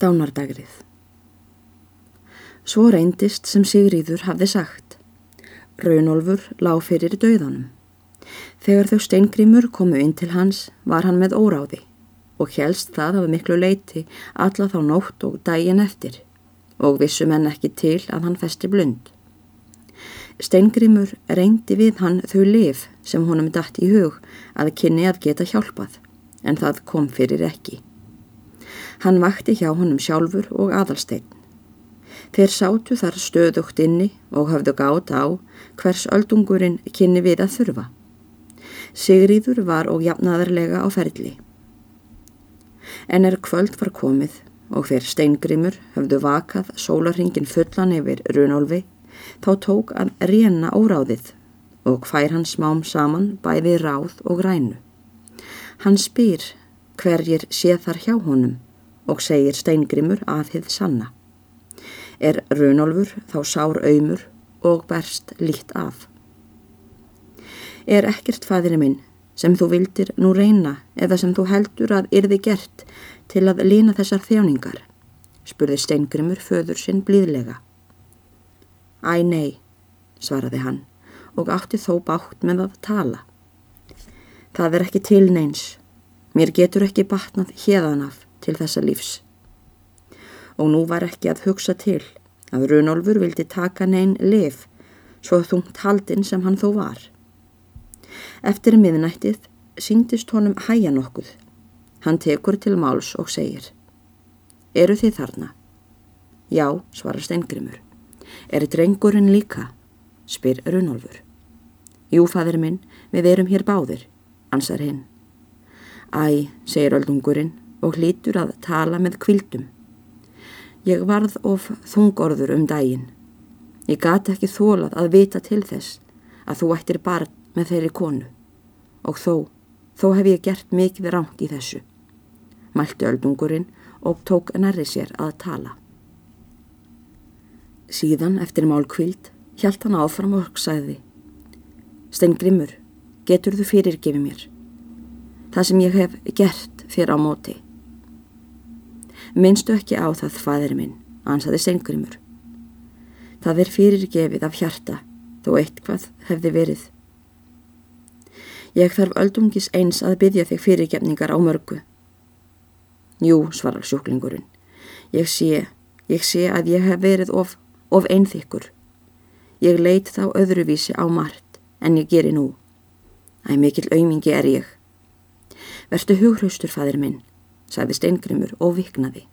Dánardagrið Svo reyndist sem Sigríður hafði sagt. Raunolfur lág fyrir döðanum. Þegar þau steingrimur komu inn til hans var hann með óráði og helst það af miklu leiti alla þá nótt og daginn eftir og vissum henn ekki til að hann festi blund. Steingrimur reyndi við hann þau lif sem honum dætt í hug að kynni að geta hjálpað en það kom fyrir ekki. Hann vakti hjá honum sjálfur og aðalsteinn. Þeir sátu þar stöðugt inni og hafðu gátt á hvers öldungurinn kynni við að þurfa. Sigriður var og jafnaðarlega á ferli. En er kvöld var komið og hver steingrimur hafðu vakað sólarringin fullan yfir runolfi, þá tók að reyna óráðið og hver hann smám saman bæði ráð og rænu. Hann spyr hverjir sé þar hjá honum og segir steingrimur að þið sanna. Er runolfur þá sár auðmur og berst lít af. Er ekkert fæðinu minn sem þú vildir nú reyna eða sem þú heldur að yrði gert til að lína þessar þjáningar? spurði steingrimur föður sinn blíðlega. Æ nei, svaraði hann og átti þó bátt með að tala. Það er ekki til neins. Mér getur ekki batnað hérðanaf til þessa lífs. Og nú var ekki að hugsa til að Runolfur vildi taka neinn lif svo þungt haldinn sem hann þó var. Eftir miðnættið síndist honum hæja nokkuð. Hann tekur til máls og segir Eru þið þarna? Já, svarar Steingrimur. Er drengurinn líka? spyr Runolfur. Jú, fadur minn, við erum hér báðir, ansar hinn. Æ, segir öldungurinn og hlítur að tala með kvildum. Ég varð of þungorður um daginn. Ég gati ekki þólað að vita til þess að þú ættir barn með þeirri konu og þó, þó hef ég gert mikið ránt í þessu. Mælti öldungurinn og tók nærri sér að tala. Síðan eftir mál kvild hjælt hann áfram og sagði Stein Grimmur, getur þú fyrirgefið mér? Það sem ég hef gert fyrir á móti. Minnstu ekki á það, fadir minn, ansaði Steingrimur. Það er fyrirgefið af hjarta, þó eitthvað hefði verið. Ég þarf öldungis eins að byggja þig fyrirgefningar á mörgu. Jú, svarar sjúklingurinn. Ég sé, ég sé að ég hef verið of, of einþykkur. Ég leit þá öðruvísi á margt en ég geri nú. Æ, mikil aumingi er ég. Vertu hughaustur, fadir minn sagði steingrimur og viknaði.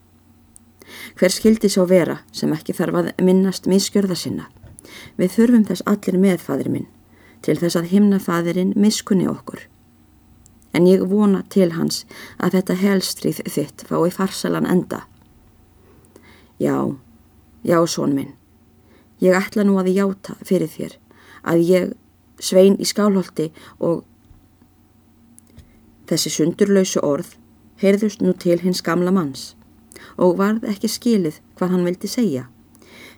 Hver skildi svo vera sem ekki þarf að minnast miskjörða sinna? Við þurfum þess allir með fadir minn til þess að himna fadirinn miskunni okkur. En ég vona til hans að þetta helstrið þitt fái farsalan enda. Já, já, són minn. Ég ætla nú að játa fyrir þér að ég svein í skálholti og þessi sundurlausu orð heyrðust nú til hins gamla manns og varð ekki skilið hvað hann vildi segja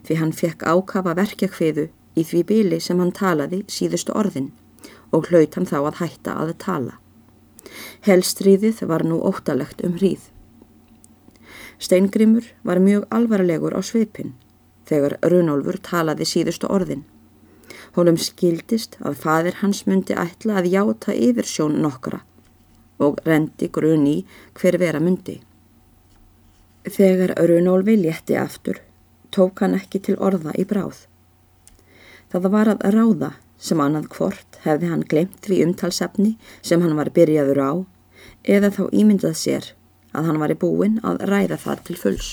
því hann fekk ákafa verkjakviðu í því bíli sem hann talaði síðustu orðin og hlaut hann þá að hætta að tala. Helstriðið var nú óttalegt um hríð. Steingrimur var mjög alvarlegur á sveipin þegar Runolfur talaði síðustu orðin. Honum skildist að fadir hans myndi ætla að játa yfir sjón nokkra og rendi grunni hver vera myndi. Þegar Runólfi létti aftur, tók hann ekki til orða í bráð. Það var að ráða sem annað hvort hefði hann glemt því umtalsefni sem hann var byrjaður á eða þá ímyndað sér að hann var í búin að ræða þar til fulls.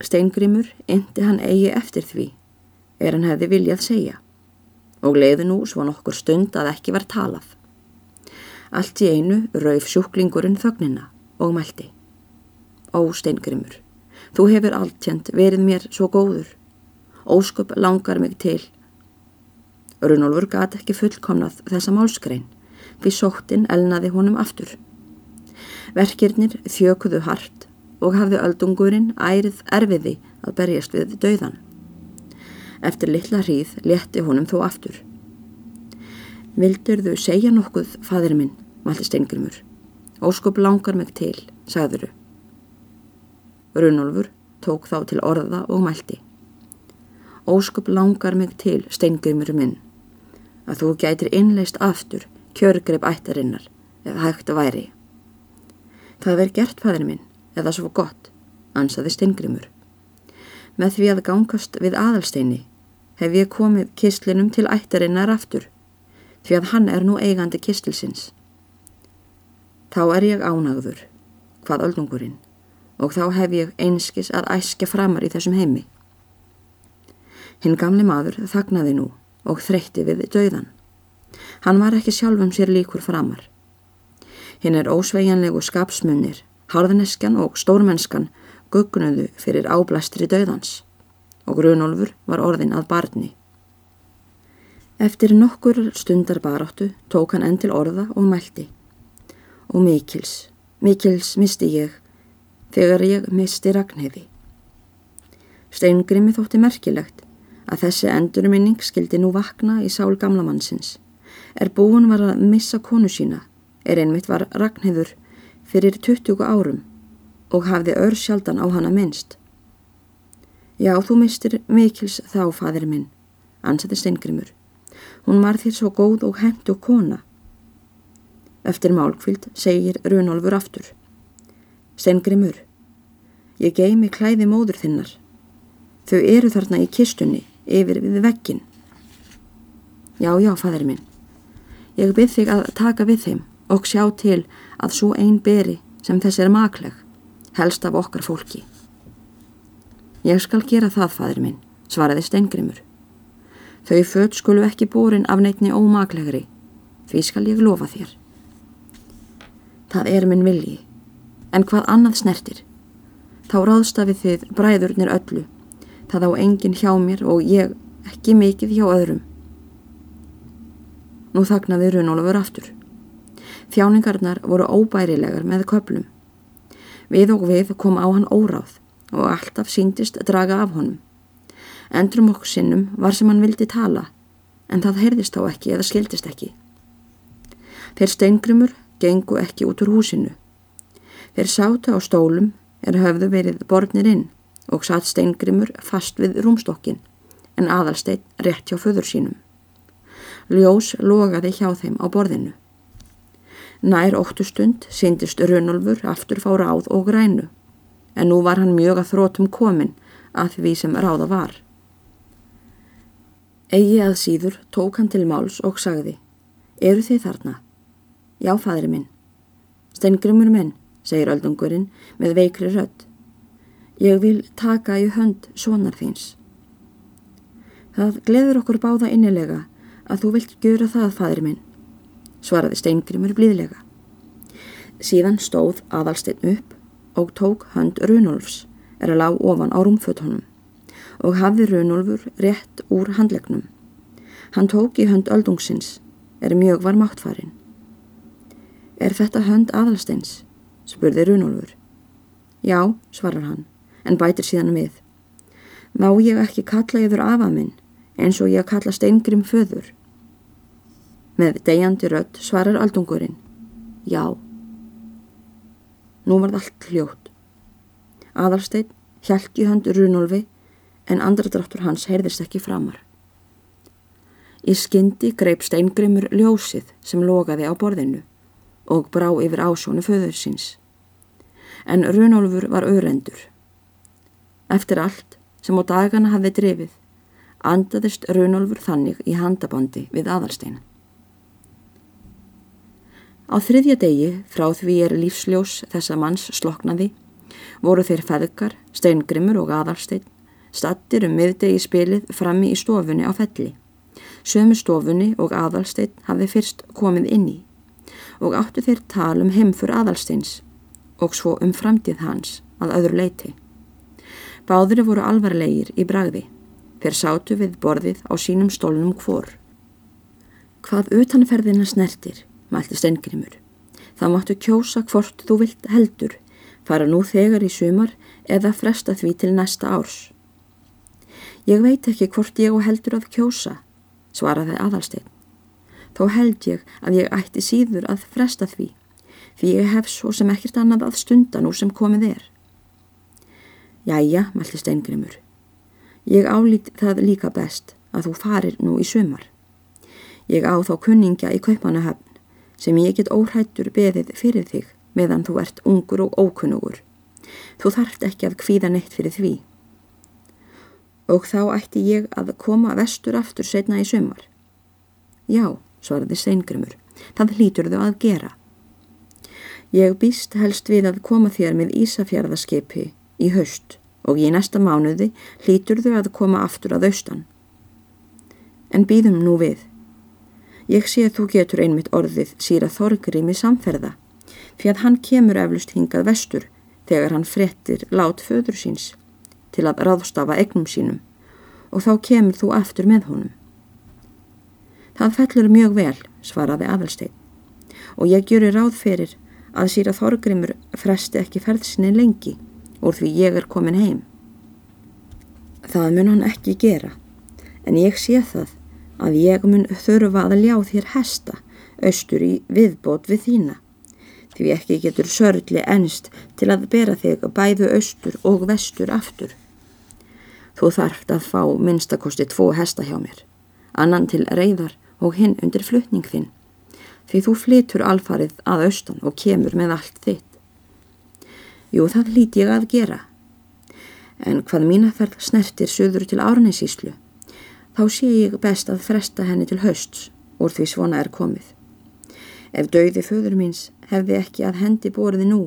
Steingrimur indi hann eigi eftir því er hann hefði viljað segja og leiði nú svo nokkur stund að ekki var talað. Allt í einu rauf sjúklingurinn þögnina og mælti. Ó, steingrimur, þú hefur alltjönd verið mér svo góður. Ósköp langar mig til. Runolfur gati ekki fullkomnað þessa málskrein, fyrir sóttin elnaði honum aftur. Verkirnir þjökuðu hart og hafði öldungurinn ærið erfiði að berjast við döðan. Eftir litla hríð leti honum þó aftur. Vildur þú segja nokkuð, fadir minn, valdi steingrimur. Óskup langar mig til, sagðuru. Runolfur tók þá til orða og mælti. Óskup langar mig til, steingrimur minn, að þú gætir innleist aftur kjörgrip ættarinnar ef hægt að væri. Það verð gert, fæðin minn, eða svo gott, ansaði steingrimur. Með því að gangast við aðalsteini hef ég komið kistlinum til ættarinnar aftur, því að hann er nú eigandi kistilsins. Þá er ég ánagður, hvað öldungurinn, og þá hef ég einskis að æskja framar í þessum heimi. Hinn gamli maður þagnaði nú og þreytti við döiðan. Hann var ekki sjálfum sér líkur framar. Hinn er ósveigjanlegu skapsmunir, harðneskjan og stórmennskan gugnuðu fyrir áblæstri döðans og Grunolfur var orðin að barni. Eftir nokkur stundar baráttu tók hann enn til orða og mælti. Og mikils, mikils misti ég þegar ég misti Ragnheði. Steingrimi þótti merkilegt að þessi endurminning skildi nú vakna í sál gamlamannsins. Er búin var að missa konu sína, er einmitt var Ragnheður fyrir 20 árum og hafði ör sjaldan á hana minnst. Já, þú mistir mikils þá, fadir minn, ansætti Steingrimur. Hún var þér svo góð og hendt og kona. Eftir málkvild segir Runolfur aftur. Steingrimur, ég geimi klæði móður þinnar. Þau eru þarna í kistunni, yfir við vekkin. Já, já, fadir minn. Ég byrð þig að taka við þeim og sjá til að svo einn beri sem þessi er makleg, helst af okkar fólki. Ég skal gera það, fadir minn, svaraði Steingrimur. Þau född skulu ekki bórin af neitni ómaklegri, því skal ég lofa þér. Það er minn vilji, en hvað annað snertir? Þá ráðstafið þið bræðurnir öllu, það á enginn hjá mér og ég ekki mikið hjá öðrum. Nú þagnaði Runólfur aftur. Þjáningarnar voru óbærilegar með köplum. Við og við kom á hann óráð og alltaf síndist draga af honum. Endrum okkur sinnum var sem hann vildi tala, en það heyrðist þá ekki eða skildist ekki. Þeir steingrymur gengu ekki út úr húsinu. Þeir sátu á stólum er höfðu verið borðnir inn og satt steingrimur fast við rúmstokkin en aðalsteinn rétt hjá föður sínum. Ljós logaði hjá þeim á borðinu. Nær óttustund syndist Runolfur aftur fá ráð og grænu, en nú var hann mjög að þrótum komin að því sem ráða var. Egi að síður tók hann til máls og sagði, eru þið þarna? Já, fadri minn. Steingrimur minn, segir öldungurinn með veikri rödd. Ég vil taka í hönd sonar þins. Það gleður okkur báða innilega að þú vilt gjöra það, fadri minn svaraði steingrimur blíðlega. Síðan stóð aðalsteinn upp og tók hönd Runolfs er að lág ofan á rúmfötunum og hafði Runolfur rétt úr handlegnum. Hann tók í hönd öldungsins, er mjög var máttfarin. Er þetta hönd aðalsteins? spurði Runolfur. Já, svarar hann, en bætir síðan við. Má ég ekki kalla yfir afa minn eins og ég kalla steingrim föður? Með degjandi rött svarar aldungurinn. Já. Nú var allt hljótt. Aðalsteinn hjælt í höndu Runolfi en andradráttur hans heyrðist ekki framar. Í skyndi greip steingrimur ljósið sem logaði á borðinu og brá yfir ásónu föður síns. En Runolfur var örendur. Eftir allt sem á dagana hafði drifið, andaðist Runolfur þannig í handabandi við aðalsteina. Á þriðja degi, frá því er lífsljós þessa manns sloknaði, voru þeir feðgar, steingrimur og aðalstein, stattir um miðdegi spilið frammi í stofunni á felli. Sömu stofunni og aðalstein hafði fyrst komið inn í og áttu þeir talum heimfur aðalsteins og svo um framtíð hans að öðru leiti. Báðri voru alvarlegir í bragði, þeir sátu við borðið á sínum stólnum hvor. Hvað utanferðina snertir, mælti steingrimur. Það máttu kjósa hvort þú vilt heldur, fara nú þegar í sumar eða fresta því til næsta árs. Ég veit ekki hvort ég og heldur að kjósa, svaraði aðalstein. Þó held ég að ég ætti síður að fresta því, því ég hef svo sem ekkert annað að stunda nú sem komið er. Jæja, mælti steingrimur. Ég álít það líka best að þú farir nú í sumar. Ég á þá kunningja í kaupanahöfn sem ég get óhættur beðið fyrir þig meðan þú ert ungur og ókunnugur. Þú þarft ekki að kvíða neitt fyrir því. Og þá ætti ég að koma vestur aftur setna í sumar. Já, svaraði Steingrimur, það hlýtur þau að gera. Ég býst helst við að koma þér með Ísafjörðaskipi í haust og í næsta mánuði hlýtur þau að koma aftur að austan. En býðum nú við. Ég sé að þú getur einmitt orðið síra þorgrimi samferða fyrir að hann kemur eflust hingað vestur þegar hann frettir lát föður síns til að ráðstafa egnum sínum og þá kemur þú aftur með honum. Það fellur mjög vel, svaraði aðalstein og ég gjöru ráð fyrir að síra Þorgrimur fresti ekki ferðsinni lengi úr því ég er komin heim. Það mun hann ekki gera en ég sé það að ég mun þurfa að ljá þér hesta austur í viðbót við þína því ekki getur sörli ennst til að bera þig bæðu austur og vestur aftur. Þú þarft að fá minnstakosti tvo hesta hjá mér, annan til reyðar og hinn undir flutning þinn, því þú flytur alfarið að austan og kemur með allt þitt. Jú, það líti ég að gera, en hvað mínaferð snertir söður til árneisíslu, þá sé ég best að fresta henni til hösts úr því svona er komið. Ef dauði föður míns hefði ekki að hendi bóriði nú,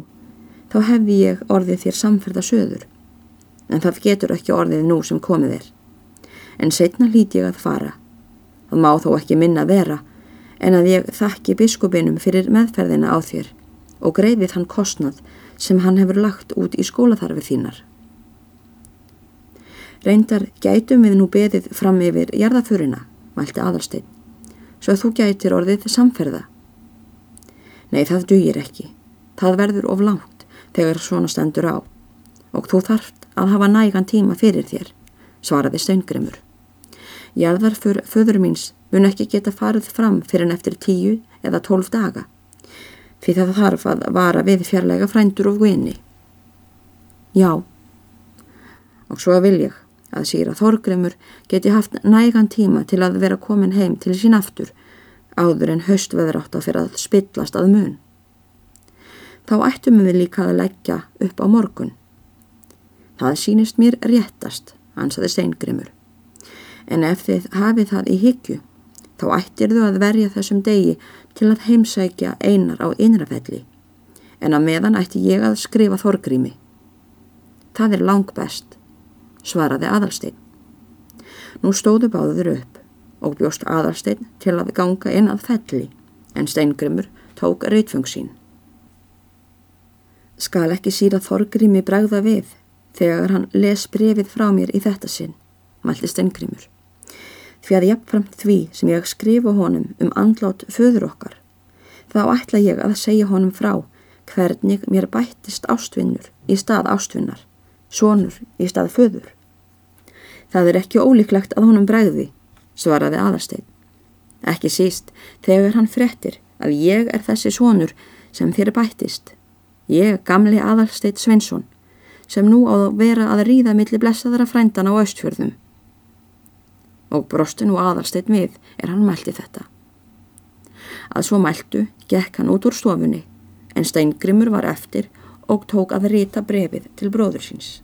þá hefði ég orðið þér samferða söður. En það getur ekki orðið nú sem komið er. En setna líti ég að fara. Það má þó ekki minna vera, en að ég þakki biskupinum fyrir meðferðina á þér og greifið hann kostnað sem hann hefur lagt út í skólaþarfið þínar. Reyndar gætum við nú beðið fram yfir jarðaföruna, mælti aðalstein, svo að þú gætir orðið samferða. Nei, það dugir ekki. Það verður of langt þegar svona stendur á og þú þarft að hafa nægan tíma fyrir þér, svaraði Steingrimur. Jæðar fyrir föður míns mun ekki geta farið fram fyrir en eftir tíu eða tólf daga, því það þarf að vara við fjarlæga frændur og guðinni. Já, og svo vil ég að síra Þorgrymur geti haft nægan tíma til að vera komin heim til sín aftur áður en höstveður átt að fyrir að spillast að mun. Þá ættum við líka að leggja upp á morgun. Það sínist mér réttast, ansaði Steingrimur. En ef þið hafið það í hyggju, þá ættir þau að verja þessum degi til að heimsækja einar á innrafelli, en að meðan ætti ég að skrifa þorgrými. Það er lang best, svaraði aðalstein. Nú stóðu báður upp og bjóst aðalstein til að ganga inn að felli en steingrimur tók reytfung sín. Skal ekki síra Þorgrimi bregða við þegar hann les brefið frá mér í þetta sinn, mælti steingrimur. Því að jafnframt því sem ég skrifa honum um andlát föður okkar, þá ætla ég að segja honum frá hvernig mér bættist ástvinnur í stað ástvinnar, sonur í stað föður. Það er ekki ólíklegt að honum bregði svaraði aðarstein. Ekki síst þegar hann frettir að ég er þessi sonur sem þér bættist. Ég, gamli aðarsteit Svensson, sem nú á að vera að ríða millir blessaðara frændan á austfjörðum. Og brostu nú aðarsteit við er hann mælti þetta. Að svo mæltu gekk hann út úr stofunni en Steingrimur var eftir og tók að rita brefið til bróður síns.